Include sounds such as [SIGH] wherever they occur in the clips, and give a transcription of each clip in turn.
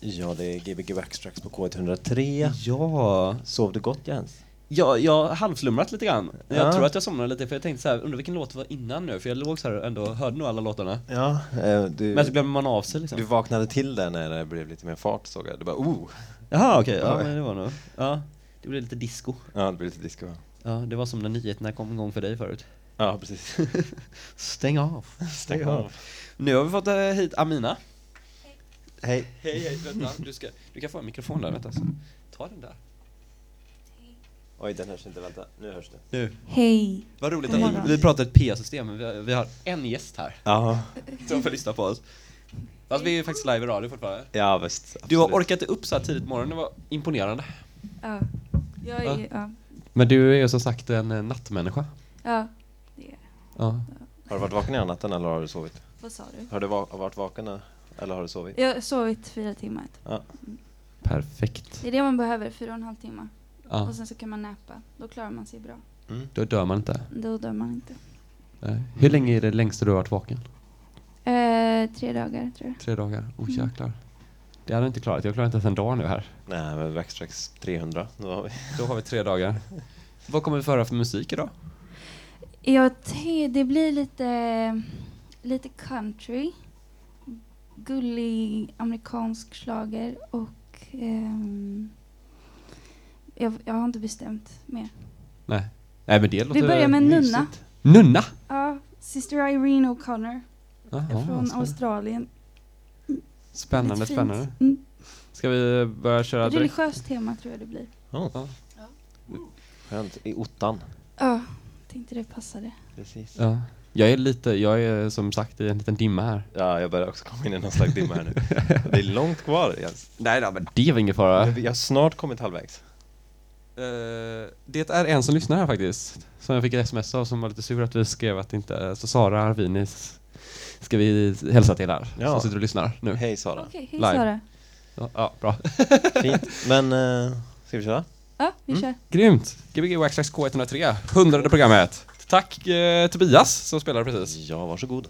Ja, det är Gbg Backstracks på K103. Ja, Sov du gott Jens? ja jag har halvslumrat lite grann. Jag Ja. tror att jag somnade lite för jag tänkte så här, undrar vilken låt var innan nu? För jag låg så här ändå hörde nog alla låtarna. Ja, eh, du, Men så glömmer man av sig liksom. du vaknade till där när det blev lite mer fart såg jag. Du bara oh! Jaha okej, ja Oj. men det var nog, ja. Det blev lite disco. Ja, det blev lite disco. Ja, det var som när nyheterna kom igång för dig förut. Ja, precis. [LAUGHS] Stäng av. [LAUGHS] Stäng av. Nu har vi fått eh, hit Amina. Hej. Hej hej, vänta, du, ska, du kan få en mikrofon där, vänta. Så. Ta den där. Oj, den hörs inte. Vänta, nu hörs det. Nu. Hej. Vad roligt att vi, vi pratar ett PA-system, men vi har, vi har en gäst här Ja, som får lyssna på oss. Fast vi är ju faktiskt live i radio fortfarande. ja visst. Du har absolut. orkat upp så här tidigt på morgonen, det var imponerande. Ja. Jag är, ja. Men du är ju som sagt en eh, nattmänniska. ja. Det är. Ja. Har du varit vaken i natten eller har du sovit? Vad sa du? Har du va- varit vaken eller har du sovit? Jag har sovit fyra timmar. Ja. Perfekt. Det är det man behöver, fyra och en halv timme. Ja. Och sen så kan man näpa. Då klarar man sig bra. Mm. Då dör man inte. Då dör man inte. Nej. Hur länge är det längsta du har varit vaken? Eh, tre dagar tror jag. Tre dagar? Oh Mm. jäklar. Det hade jag inte klarat, jag klarar inte ens en dag nu här. Nej, men Backstracks 300. Nu har vi. Då har vi tre dagar. Vad kommer vi föra för musik idag? Jag te- det blir lite, lite country. Gullig amerikansk slager och ehm, jag, jag har inte bestämt mer. Nej. Nej men det låter börjar med mysigt. nunna. Nunna? Ja, Sister Irene O'Connor Jaha, från spännande. Australien. Spännande, Lite fint. spännande. Mm. Ska vi börja köra direkt? Religiöst tema tror jag det blir. Oh. Ja. Skönt. I ottan. Ja, tänkte det passade. Precis. Ja. Jag är lite, jag är som sagt i en liten dimma här. Ja, jag börjar också komma in i någon slags dimma här nu. Det är långt kvar Jens. Nej då, men det var ingen fara. Jag har snart kommit halvvägs. Eh, det är en som lyssnar här faktiskt. Som jag fick ett sms av som var lite sur att vi skrev att inte... Så Sara Arvinis ska vi hälsa till här. Ja. Som sitter och lyssnar nu. Hej Sara. Okej, hej Live. Sara. Ja, ja, bra. [LAUGHS] Fint. Men, uh, ska vi köra? Ja, vi Mm. kör. Grymt! Gbg Waxtrax K103, hundrade programmet. Tack eh, Tobias som spelade precis. Ja, varsågod.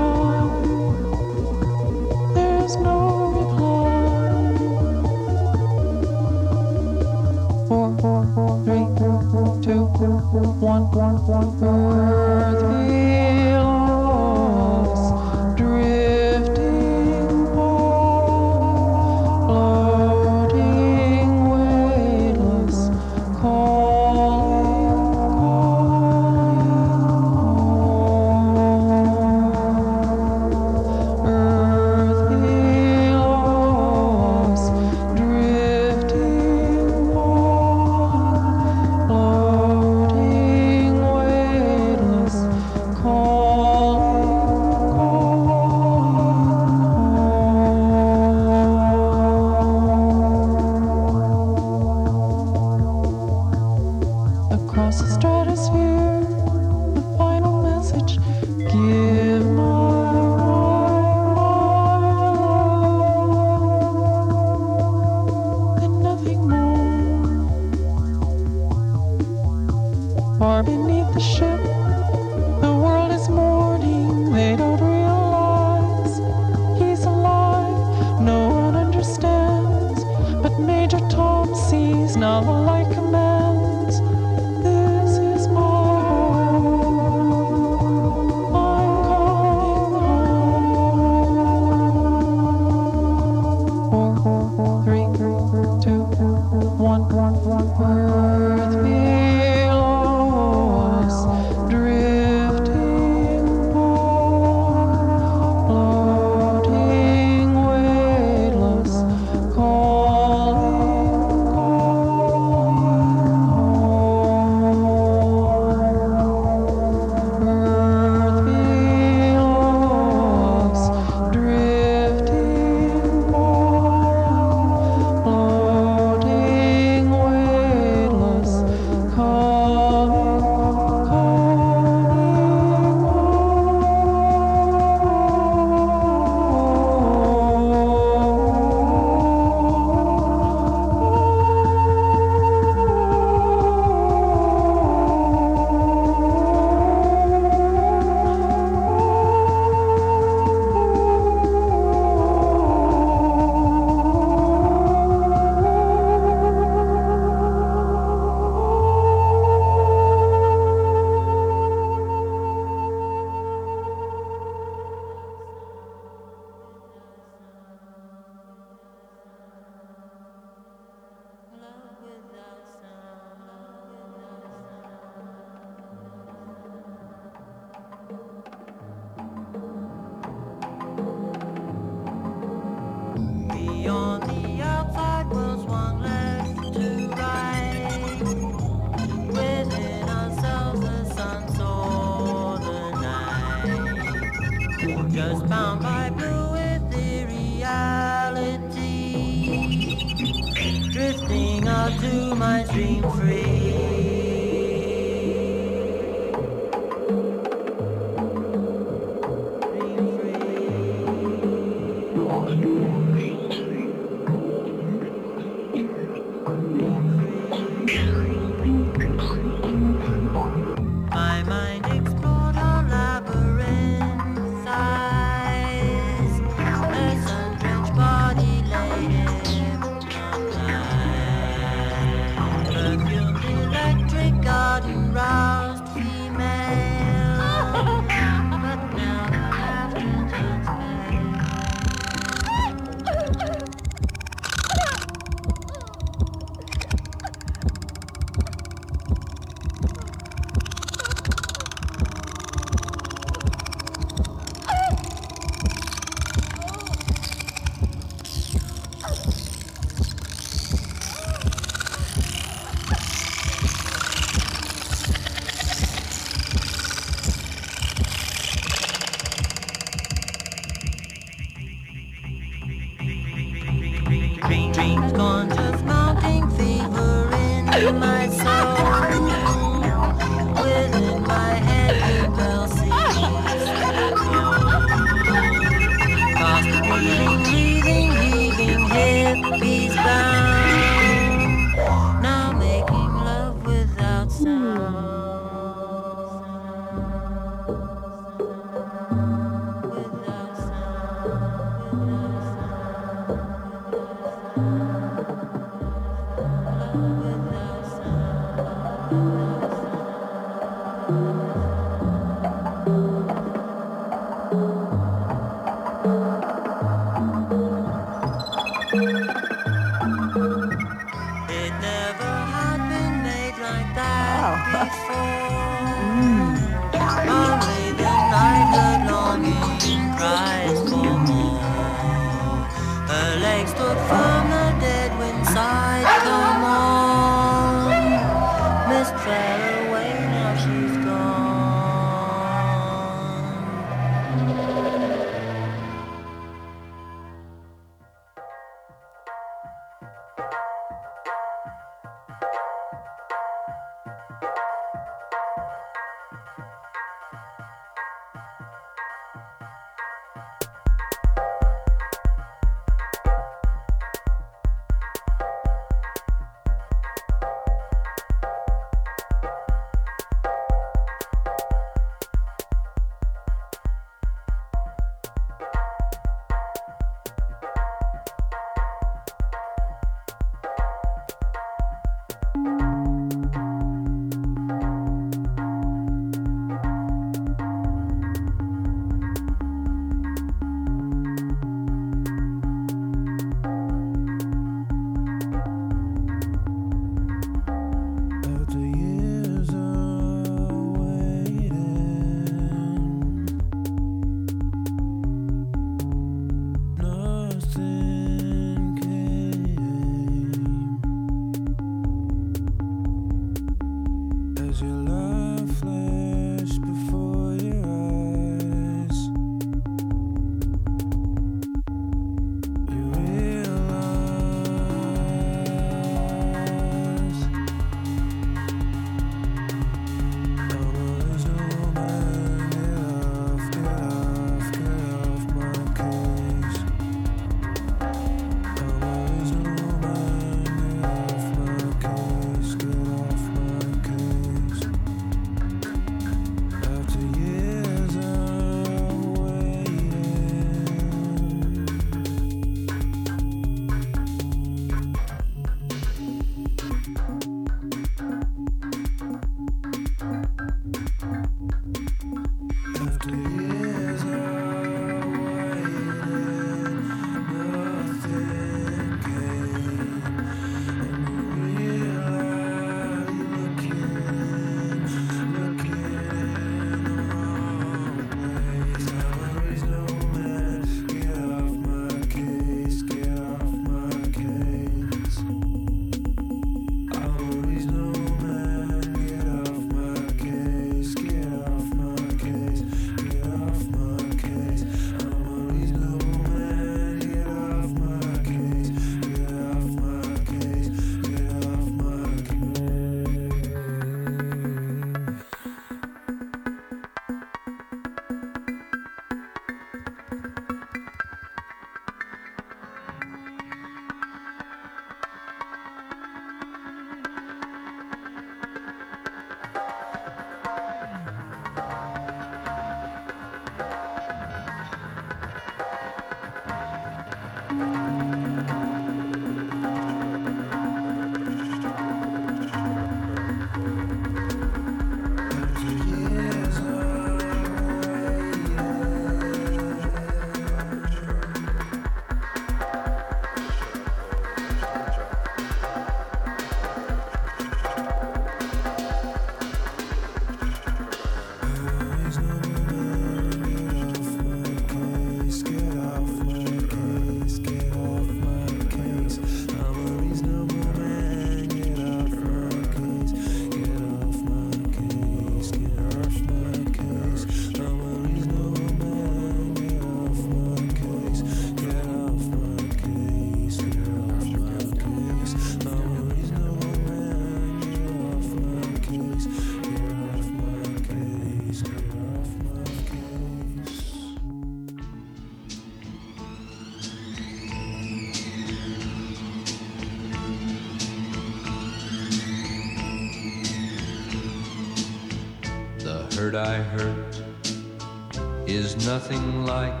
Nothing like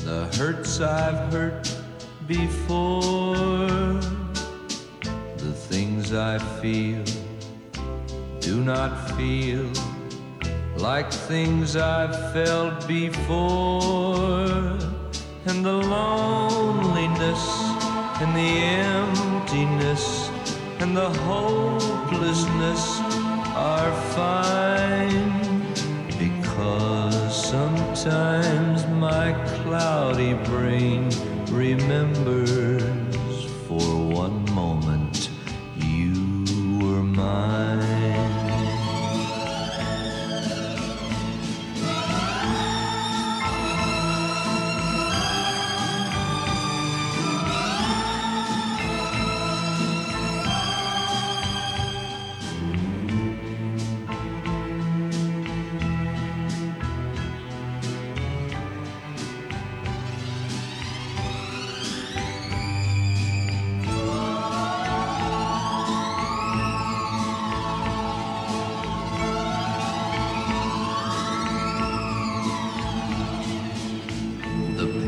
the hurts I've hurt before. The things I feel do not feel like things I've felt before. And the loneliness and the emptiness and the hopelessness are fine remembers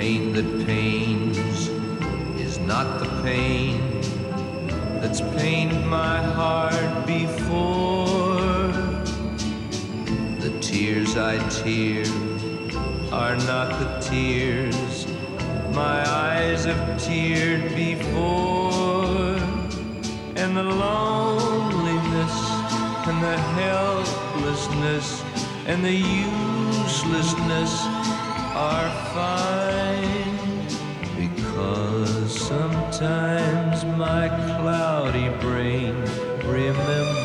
pain that pains is not the pain that's pained my heart before. The tears I tear are not the tears my eyes have teared before. And the loneliness and the helplessness and the uselessness are fine because sometimes my cloudy brain remembers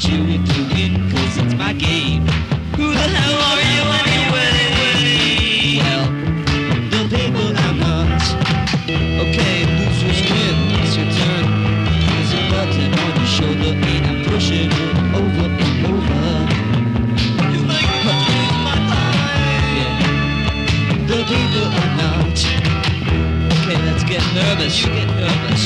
at you if you win, cause it's my game. Who the hell are you anyway? Well, the people I'm not. Okay, lose your it's your turn. There's a button on your shoulder and I'm pushing it over and over. You make me lose my time. Yeah, the people I'm not. Okay, let's get nervous. You get nervous.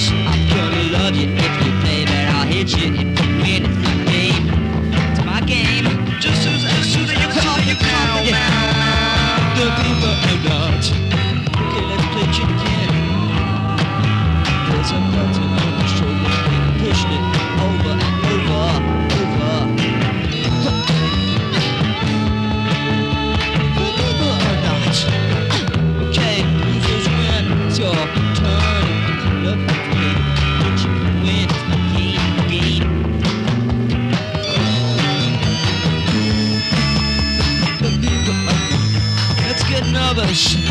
devotion.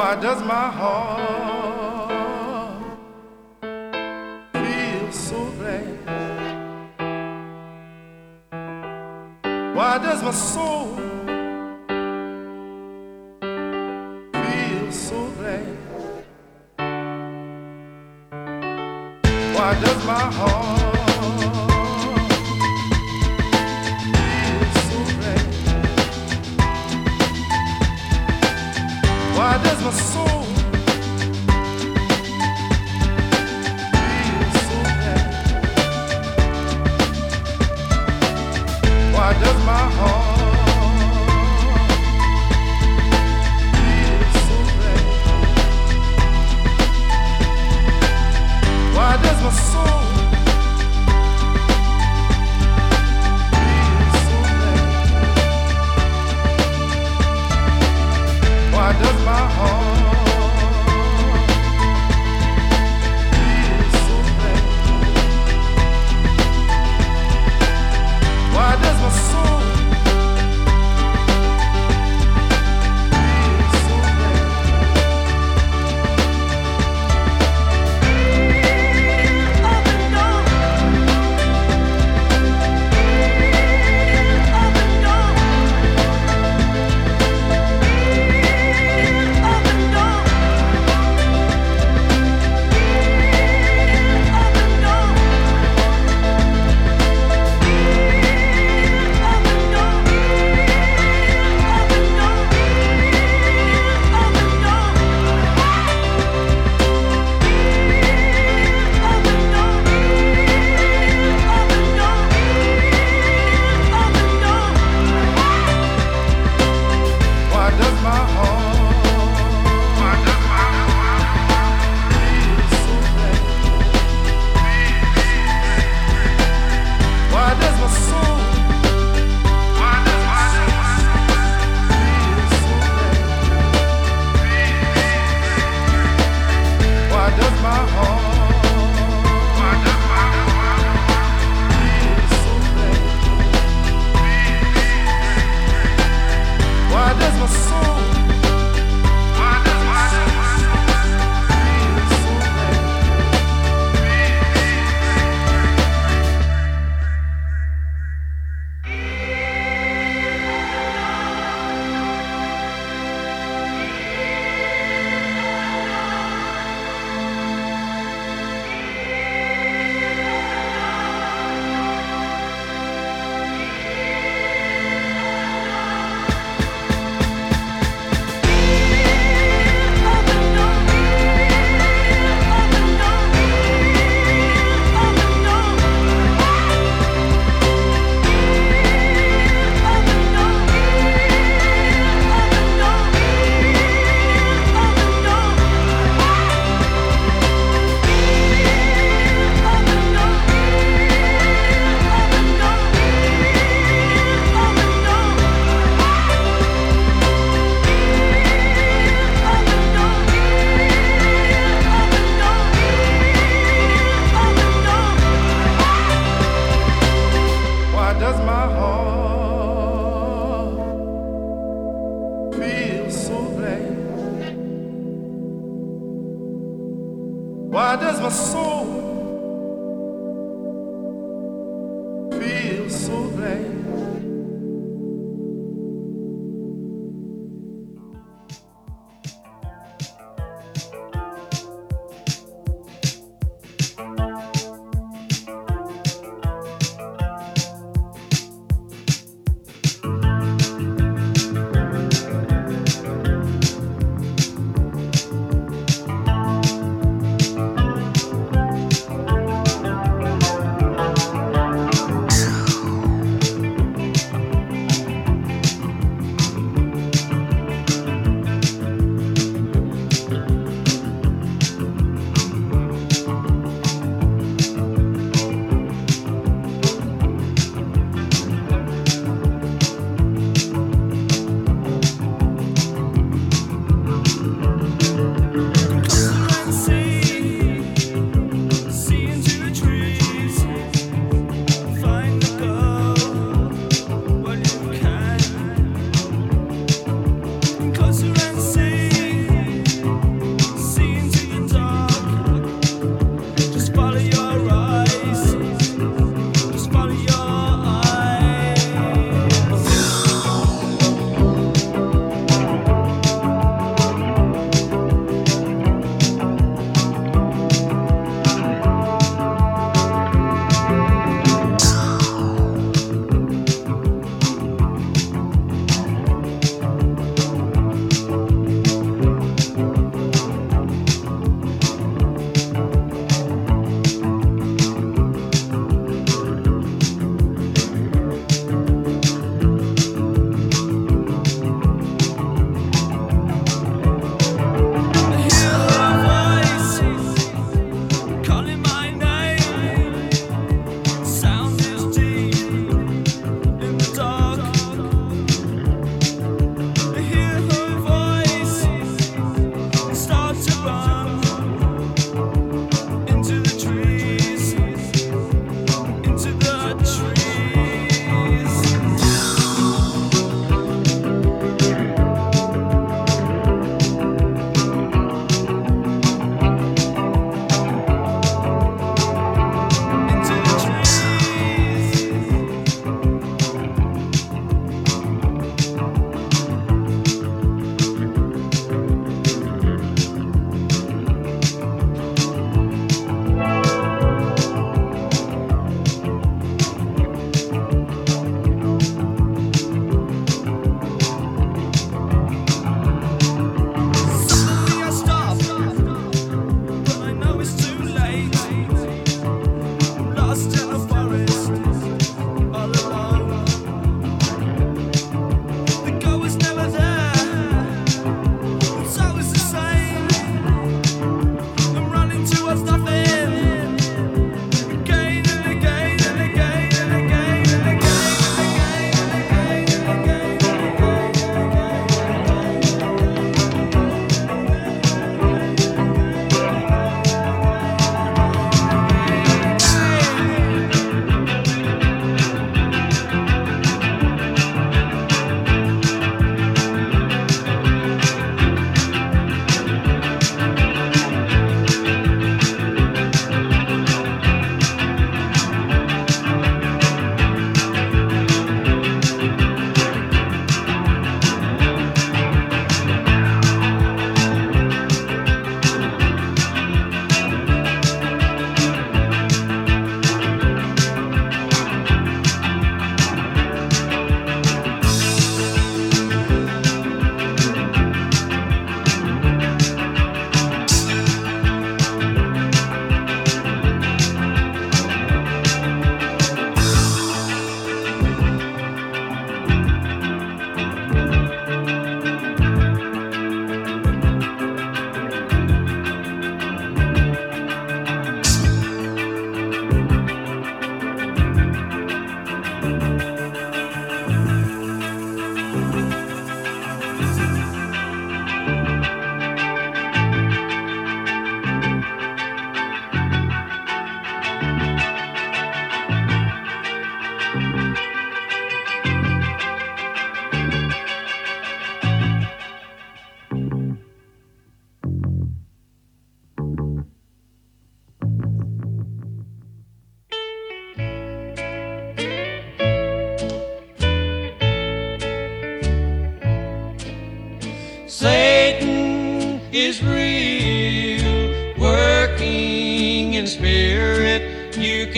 Why does my heart feel so bad? Why does my soul feel so bad? Why does my heart?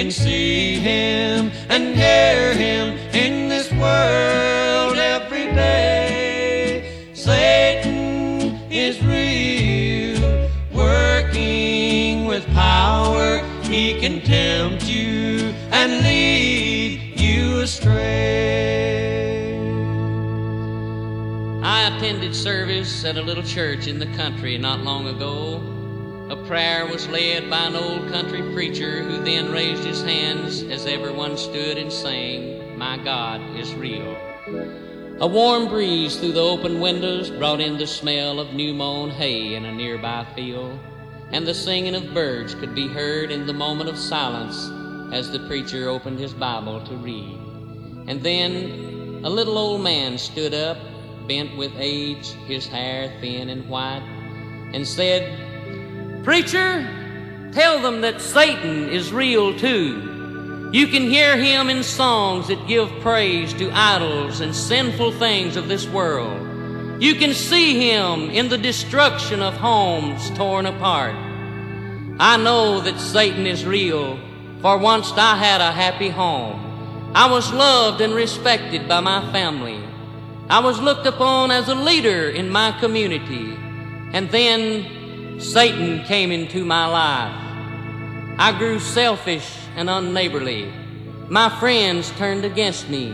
Can see him and hear him in this world every day. Satan is real, working with power. He can tempt you and lead you astray. I attended service at a little church in the country not long ago. Prayer was led by an old country preacher who then raised his hands as everyone stood and sang, My God is real. A warm breeze through the open windows brought in the smell of new mown hay in a nearby field, and the singing of birds could be heard in the moment of silence as the preacher opened his Bible to read. And then a little old man stood up, bent with age, his hair thin and white, and said, Preacher, tell them that Satan is real too. You can hear him in songs that give praise to idols and sinful things of this world. You can see him in the destruction of homes torn apart. I know that Satan is real, for once I had a happy home. I was loved and respected by my family. I was looked upon as a leader in my community. And then Satan came into my life. I grew selfish and unneighborly. My friends turned against me.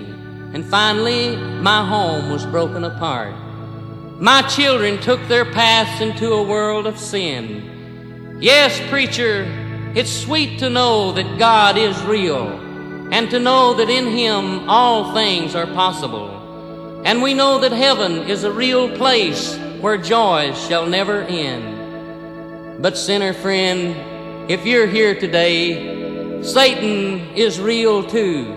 And finally, my home was broken apart. My children took their paths into a world of sin. Yes, preacher, it's sweet to know that God is real and to know that in Him all things are possible. And we know that heaven is a real place where joys shall never end. But, sinner friend, if you're here today, Satan is real too.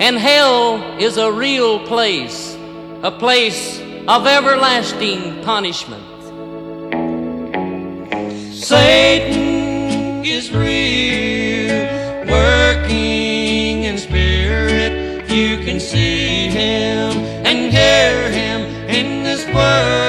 And hell is a real place, a place of everlasting punishment. Satan is real, working in spirit. You can see him and hear him in this world